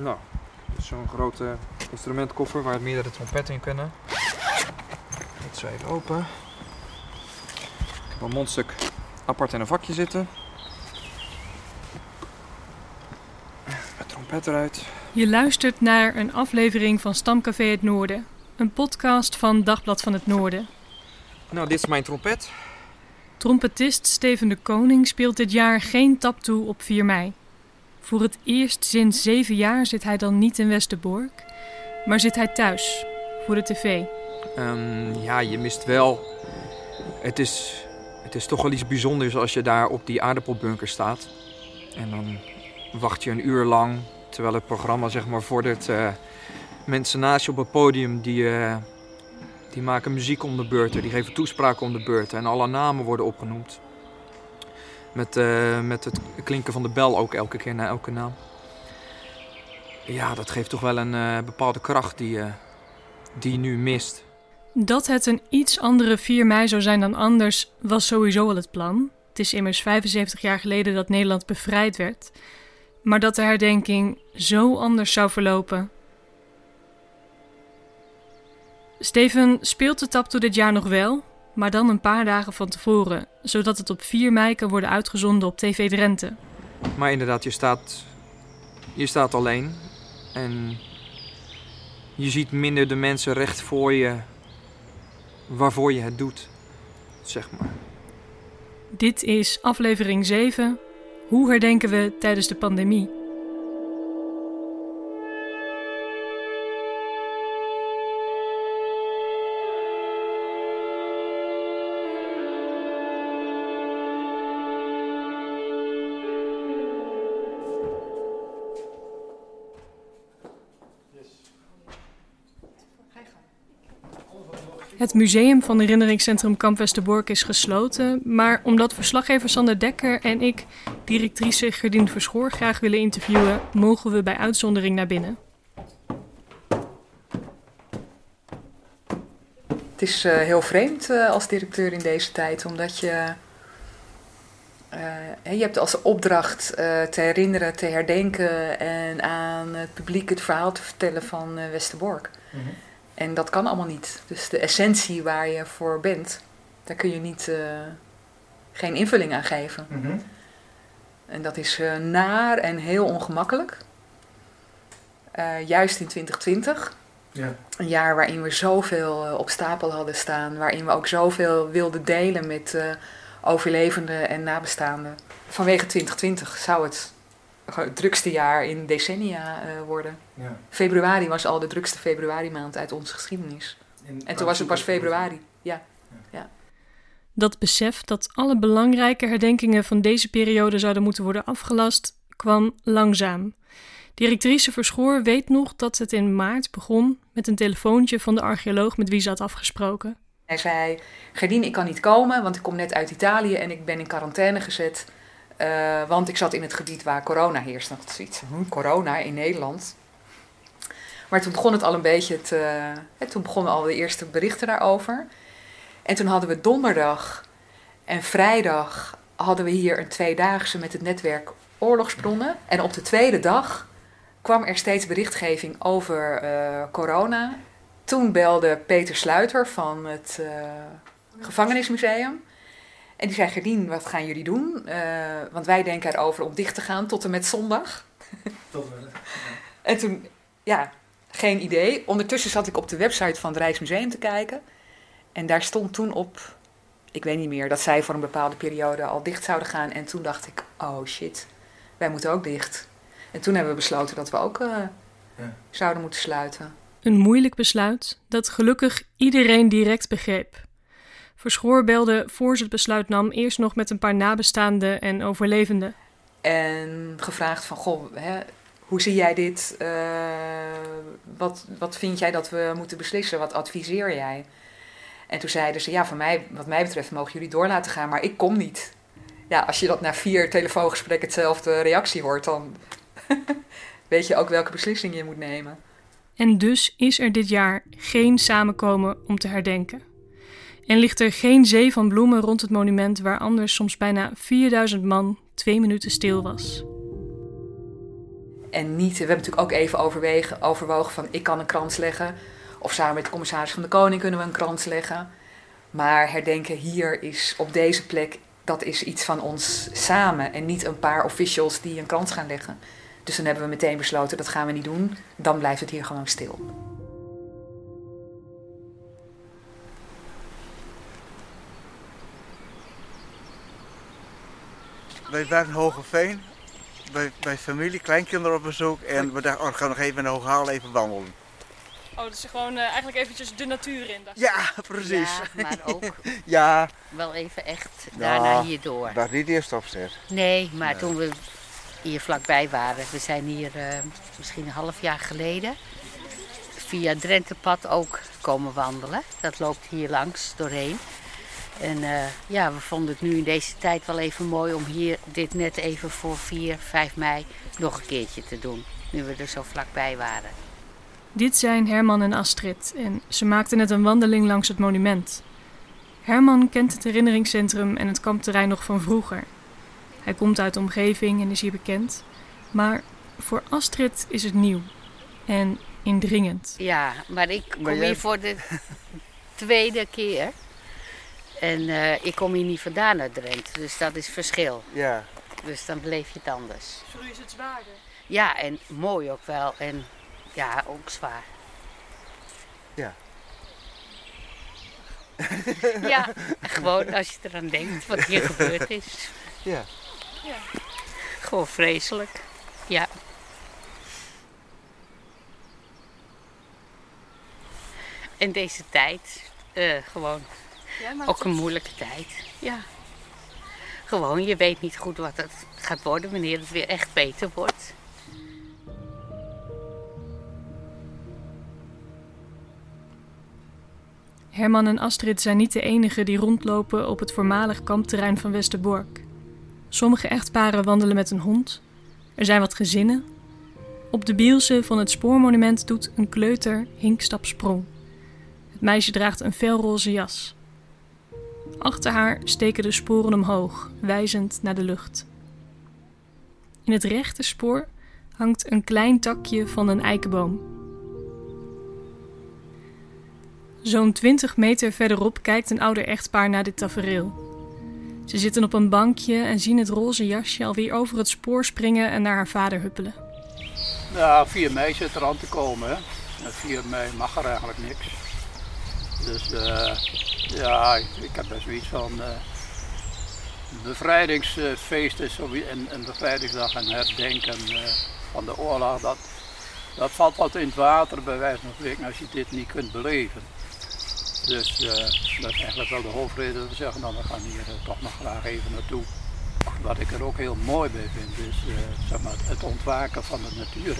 Nou, dit is zo'n grote instrumentkoffer waar meerdere trompetten in kunnen. Dat is even open. Ik heb een mondstuk apart in een vakje zitten. De trompet eruit. Je luistert naar een aflevering van Stamcafé Het Noorden. Een podcast van Dagblad van het Noorden. Nou, dit is mijn trompet. Trompetist Steven de Koning speelt dit jaar geen tap toe op 4 mei. Voor het eerst sinds zeven jaar zit hij dan niet in Westerbork, maar zit hij thuis voor de tv. Ehm, ja, je mist wel. Het is, het is toch wel iets bijzonders als je daar op die aardappelbunker staat. En dan wacht je een uur lang terwijl het programma zeg maar vordert. Uh, mensen naast je op het podium die, uh, die maken muziek om de beurten, die geven toespraken om de beurten en alle namen worden opgenoemd. Met, uh, met het klinken van de bel ook elke keer na elke naam. Ja, dat geeft toch wel een uh, bepaalde kracht die, uh, die nu mist. Dat het een iets andere 4 mei zou zijn dan anders, was sowieso al het plan. Het is immers 75 jaar geleden dat Nederland bevrijd werd. Maar dat de herdenking zo anders zou verlopen. Steven speelt de tap toe dit jaar nog wel, maar dan een paar dagen van tevoren, zodat het op 4 mei kan worden uitgezonden op TV Drenthe. Maar inderdaad, je staat, je staat alleen en je ziet minder de mensen recht voor je waarvoor je het doet, zeg maar. Dit is aflevering 7. Hoe herdenken we tijdens de pandemie? Het museum van herinneringscentrum Kamp Westerbork is gesloten, maar omdat verslaggever Sander Dekker en ik directrice Gerdien Verschoor graag willen interviewen, mogen we bij uitzondering naar binnen. Het is uh, heel vreemd uh, als directeur in deze tijd, omdat je. Uh, je hebt als opdracht te herinneren, te herdenken en aan het publiek het verhaal te vertellen van Westerbork. Mm -hmm. En dat kan allemaal niet. Dus de essentie waar je voor bent, daar kun je niet, uh, geen invulling aan geven. Mm -hmm. En dat is uh, naar en heel ongemakkelijk. Uh, juist in 2020. Ja. Een jaar waarin we zoveel op stapel hadden staan. Waarin we ook zoveel wilden delen met overlevenden en nabestaanden. Vanwege 2020 zou het het drukste jaar in decennia uh, worden. Ja. Februari was al de drukste februari maand uit onze geschiedenis. In en toen was het pas februari. Ja. ja. ja. Dat besef dat alle belangrijke herdenkingen van deze periode zouden moeten worden afgelast, kwam langzaam. Directrice Verschoor weet nog dat het in maart begon met een telefoontje van de archeoloog met wie ze had afgesproken. Hij zei: Gerdien, ik kan niet komen, want ik kom net uit Italië en ik ben in quarantaine gezet. Uh, want ik zat in het gebied waar corona heerst. Dat zoiets, hm, corona in Nederland. Maar toen begon het al een beetje te, hè, toen begonnen al de eerste berichten daarover. En toen hadden we donderdag en vrijdag hadden we hier een tweedaagse met het netwerk oorlogsbronnen. En op de tweede dag kwam er steeds berichtgeving over uh, corona. Toen belde Peter Sluiter van het uh, Gevangenismuseum. En die zei, Gerdien, wat gaan jullie doen? Uh, want wij denken erover om dicht te gaan tot en met zondag. Tot wel. Ja. En toen, ja, geen idee. Ondertussen zat ik op de website van het Rijksmuseum te kijken. En daar stond toen op, ik weet niet meer, dat zij voor een bepaalde periode al dicht zouden gaan. En toen dacht ik, oh shit, wij moeten ook dicht. En toen hebben we besloten dat we ook uh, ja. zouden moeten sluiten. Een moeilijk besluit dat gelukkig iedereen direct begreep. Verschoor belde voor ze het besluit nam eerst nog met een paar nabestaanden en overlevenden. En gevraagd van, goh, hè, hoe zie jij dit? Eh, wat, wat vind jij dat we moeten beslissen? Wat adviseer jij? En toen zeiden ze, ja, van mij, wat mij betreft mogen jullie door laten gaan, maar ik kom niet. Ja, als je dat na vier telefoongesprekken hetzelfde reactie hoort, dan weet je ook welke beslissing je moet nemen. En dus is er dit jaar geen samenkomen om te herdenken. En ligt er geen zee van bloemen rond het monument waar anders soms bijna 4000 man twee minuten stil was. En niet, we hebben natuurlijk ook even overwegen, overwogen van ik kan een krans leggen. Of samen met de commissaris van de Koning kunnen we een krans leggen. Maar herdenken hier is op deze plek, dat is iets van ons samen. En niet een paar officials die een krans gaan leggen. Dus dan hebben we meteen besloten, dat gaan we niet doen. Dan blijft het hier gewoon stil. Wij waren in Hogeveen, bij, bij familie, kleinkinderen op bezoek. En we dachten, oh, we gaan nog even in Hooghaal even wandelen. Oh, dus gewoon uh, eigenlijk eventjes de natuur in. Ja, precies. Ja, maar ook ja. wel even echt daarna hierdoor. Dat niet eerst opzet. Nee, maar toen we hier vlakbij waren, we zijn hier uh, misschien een half jaar geleden via het Drentepad ook komen wandelen. Dat loopt hier langs doorheen. En uh, ja, we vonden het nu in deze tijd wel even mooi om hier dit net even voor 4, 5 mei nog een keertje te doen. Nu we er zo vlakbij waren. Dit zijn Herman en Astrid en ze maakten net een wandeling langs het monument. Herman kent het herinneringscentrum en het kampterrein nog van vroeger. Hij komt uit de omgeving en is hier bekend. Maar voor Astrid is het nieuw en indringend. Ja, maar ik kom hier voor de tweede keer. En uh, ik kom hier niet vandaan uit Drenthe, dus dat is verschil. Ja. Dus dan beleef je het anders. Voor u is het zwaarder? Ja, en mooi ook wel. En ja, ook zwaar. Ja. ja, gewoon als je eraan denkt wat hier gebeurd is. Ja. ja. Gewoon vreselijk. Ja. En deze tijd, uh, gewoon ook een moeilijke tijd. Ja. Gewoon, je weet niet goed wat het gaat worden wanneer het weer echt beter wordt. Herman en Astrid zijn niet de enigen die rondlopen op het voormalig kampterrein van Westerbork. Sommige echtparen wandelen met een hond. Er zijn wat gezinnen. Op de bielse van het spoormonument doet een kleuter hinkstapsprong. Het meisje draagt een felroze jas. Achter haar steken de sporen omhoog, wijzend naar de lucht. In het rechte spoor hangt een klein takje van een eikenboom. Zo'n 20 meter verderop kijkt een ouder echtpaar naar dit tafereel. Ze zitten op een bankje en zien het roze jasje alweer over het spoor springen en naar haar vader huppelen. Nou, 4 mei zit er aan te komen. Hè? 4 mei mag er eigenlijk niks. Dus uh, ja, ik heb best zoiets van uh, bevrijdingsfeest is en, en bevrijdingsdag en herdenken uh, van de oorlog. Dat, dat valt wat in het water bij wijze van spreken als je dit niet kunt beleven. Dus uh, dat is eigenlijk wel de hoofdreden dat we zeggen, nou we gaan hier toch nog graag even naartoe. Wat ik er ook heel mooi bij vind is zeg maar, het ontwaken van de natuur.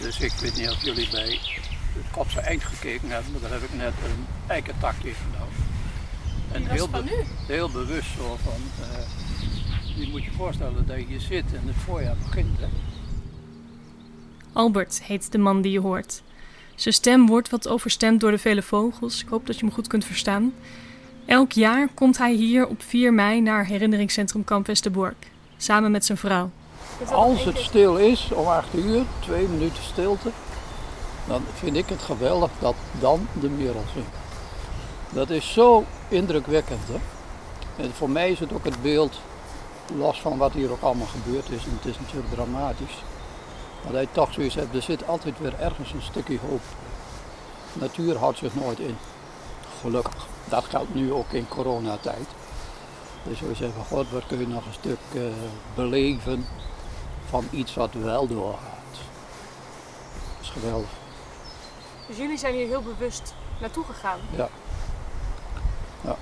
Dus ik weet niet of jullie bij het kopse eind gekeken hebben, maar daar heb ik net een eikentakje genomen. En heel, van nu? heel bewust zo van, uh, je moet je voorstellen dat je hier zit en het voorjaar begint. Hè? Albert heet de man die je hoort. Zijn stem wordt wat overstemd door de vele vogels. Ik hoop dat je hem goed kunt verstaan. Elk jaar komt hij hier op 4 mei naar herinneringscentrum Kamp Westerbork. Samen met zijn vrouw. Als het stil is om 8 uur, twee minuten stilte, dan vind ik het geweldig dat dan de merel zingt. Dat is zo indrukwekkend. Hè? En voor mij is het ook het beeld, los van wat hier ook allemaal gebeurd is, en het is natuurlijk dramatisch. Maar dat toch zoiets hebt, er zit altijd weer ergens een stukje hoop. natuur houdt zich nooit in. Gelukkig. Dat geldt nu ook in coronatijd. Dus we zeggen, god, wat kun je nog een stuk uh, beleven van iets wat wel doorgaat. Dat is geweldig. Dus jullie zijn hier heel bewust naartoe gegaan? Ja. Ja.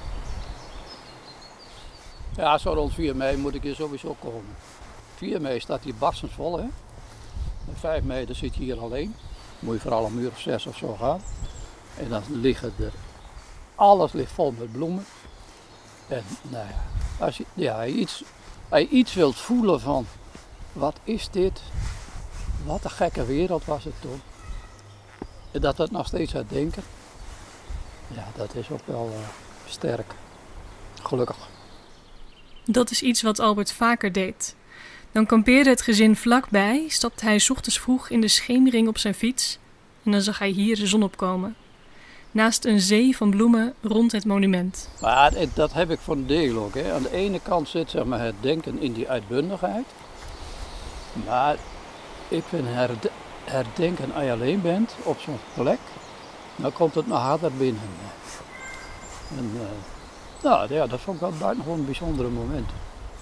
Ja, zo rond 4 mei moet ik hier sowieso komen. 4 mei staat hier barstensvol, hè. 5 mei, zit je hier alleen. Moet je vooral een uur of zes of zo gaan. En dan liggen er, alles ligt vol met bloemen. En nou ja, als je, ja, iets, als je iets wilt voelen van, wat is dit? Wat een gekke wereld was het toen. Dat het nog steeds uit denken. Ja, dat is ook wel uh, sterk. Gelukkig. Dat is iets wat Albert vaker deed. Dan kampeerde het gezin vlakbij, stapte hij ochtends vroeg in de schemering op zijn fiets en dan zag hij hier de zon opkomen. Naast een zee van bloemen rond het monument. Maar dat heb ik voor een deel ook. Hè. Aan de ene kant zit zeg maar, het denken in die uitbundigheid. Maar ik vind herdenken als je alleen bent op zo'n plek, dan komt het nog harder binnen. En, uh, nou ja, dat vond ik wel buitengewoon een bijzondere moment.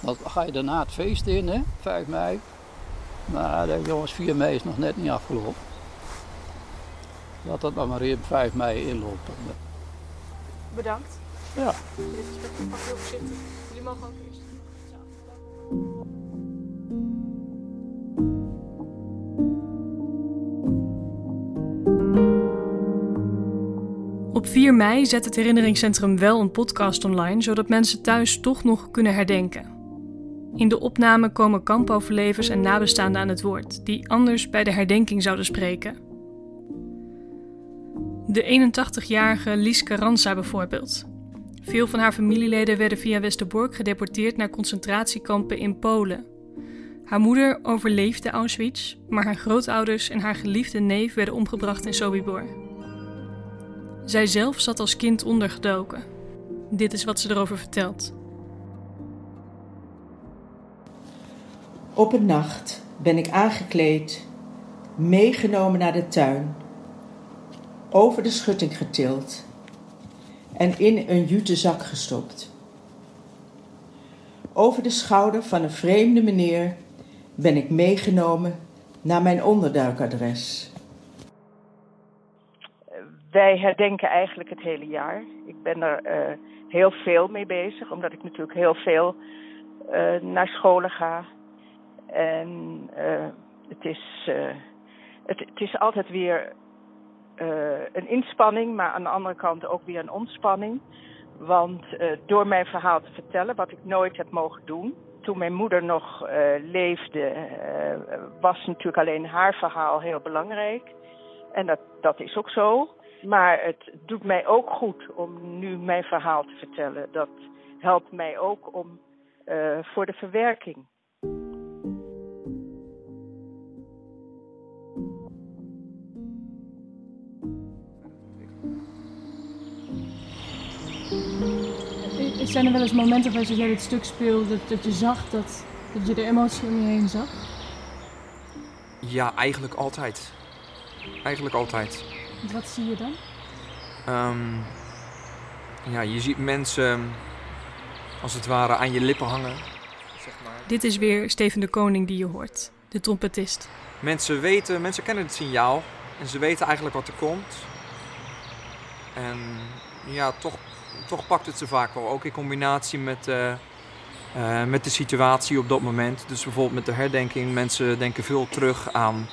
Dan ga je daarna het feest in, hè, 5 mei. Maar denk jongens, 4 mei is nog net niet afgelopen. Dat dat maar in 5 mei inloopt. Bedankt. Ja. Jullie mogen ook eerst. Op 4 mei zet het herinneringscentrum wel een podcast online, zodat mensen thuis toch nog kunnen herdenken. In de opname komen kampoverlevers en nabestaanden aan het woord, die anders bij de herdenking zouden spreken. De 81-jarige Lies Carranza bijvoorbeeld. Veel van haar familieleden werden via Westerbork gedeporteerd naar concentratiekampen in Polen. Haar moeder overleefde Auschwitz, maar haar grootouders en haar geliefde neef werden omgebracht in Sobibor. Zij zelf zat als kind ondergedoken. Dit is wat ze erover vertelt. Op een nacht ben ik aangekleed, meegenomen naar de tuin, over de schutting getild en in een jute zak gestopt. Over de schouder van een vreemde meneer ben ik meegenomen naar mijn onderduikadres. Wij herdenken eigenlijk het hele jaar. Ik ben er uh, heel veel mee bezig, omdat ik natuurlijk heel veel uh, naar scholen ga. En uh, het, is, het, het, is altijd weer een inspanning, maar aan de andere kant ook weer een ontspanning. Want door mijn verhaal te vertellen, wat ik nooit heb mogen doen, toen mijn moeder nog leefde, was natuurlijk alleen haar verhaal heel belangrijk. En dat, dat is ook zo. Maar het doet mij ook goed om nu mijn verhaal te vertellen. Dat helpt mij ook om uh, voor de verwerking. Zijn er wel eens momenten waar je het stuk speelde dat, dat je zag dat, dat je de emotie om je heen zag? Ja, eigenlijk altijd. Eigenlijk altijd. Wat zie je dan? Um, ja, je ziet mensen als het ware aan je lippen hangen. Zeg maar. Dit is weer Steven de Koning die je hoort, de trompetist. Mensen weten, mensen kennen het signaal en ze weten eigenlijk wat er komt. En ja, toch, toch pakt het ze vaak wel. Ook in combinatie met, uh, uh, met de situatie op dat moment. Dus bijvoorbeeld met de herdenking. Mensen denken veel terug aan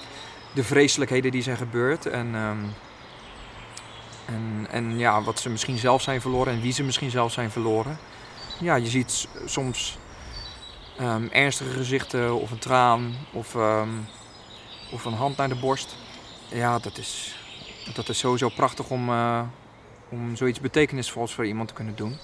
de vreselijkheden die zijn gebeurd. En um, en, en ja, wat ze misschien zelf zijn verloren en wie ze misschien zelf zijn verloren. Ja, je ziet soms um, ernstige gezichten of een traan of, um, of een hand naar de borst. Ja, dat is, dat is sowieso prachtig om, uh, om zoiets betekenisvols voor iemand te kunnen doen.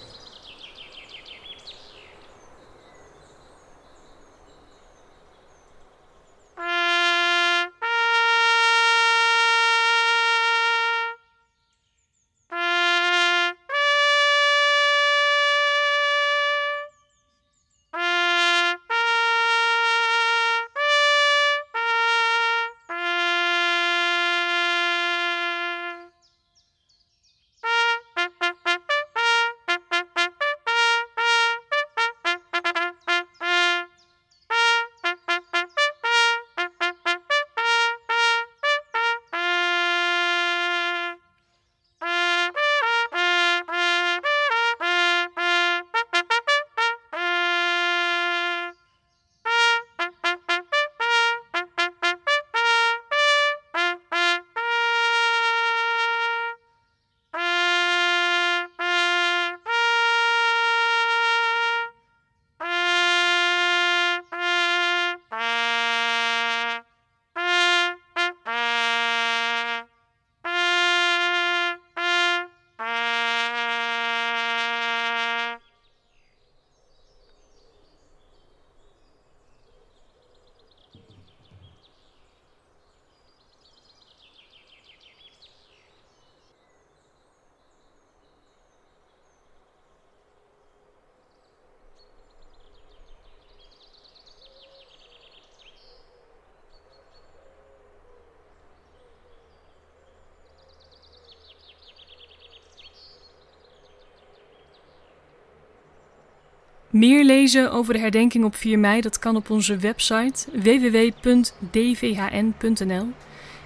Meer lezen over de herdenking op 4 mei, dat kan op onze website www.dvhn.nl.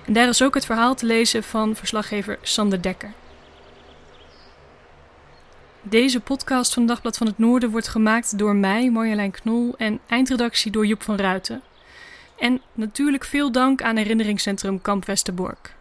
En daar is ook het verhaal te lezen van verslaggever Sander Dekker. Deze podcast van Dagblad van het Noorden wordt gemaakt door mij, Marjolein Knol, en eindredactie door Joep van Ruiten. En natuurlijk veel dank aan herinneringscentrum Kamp Westerbork.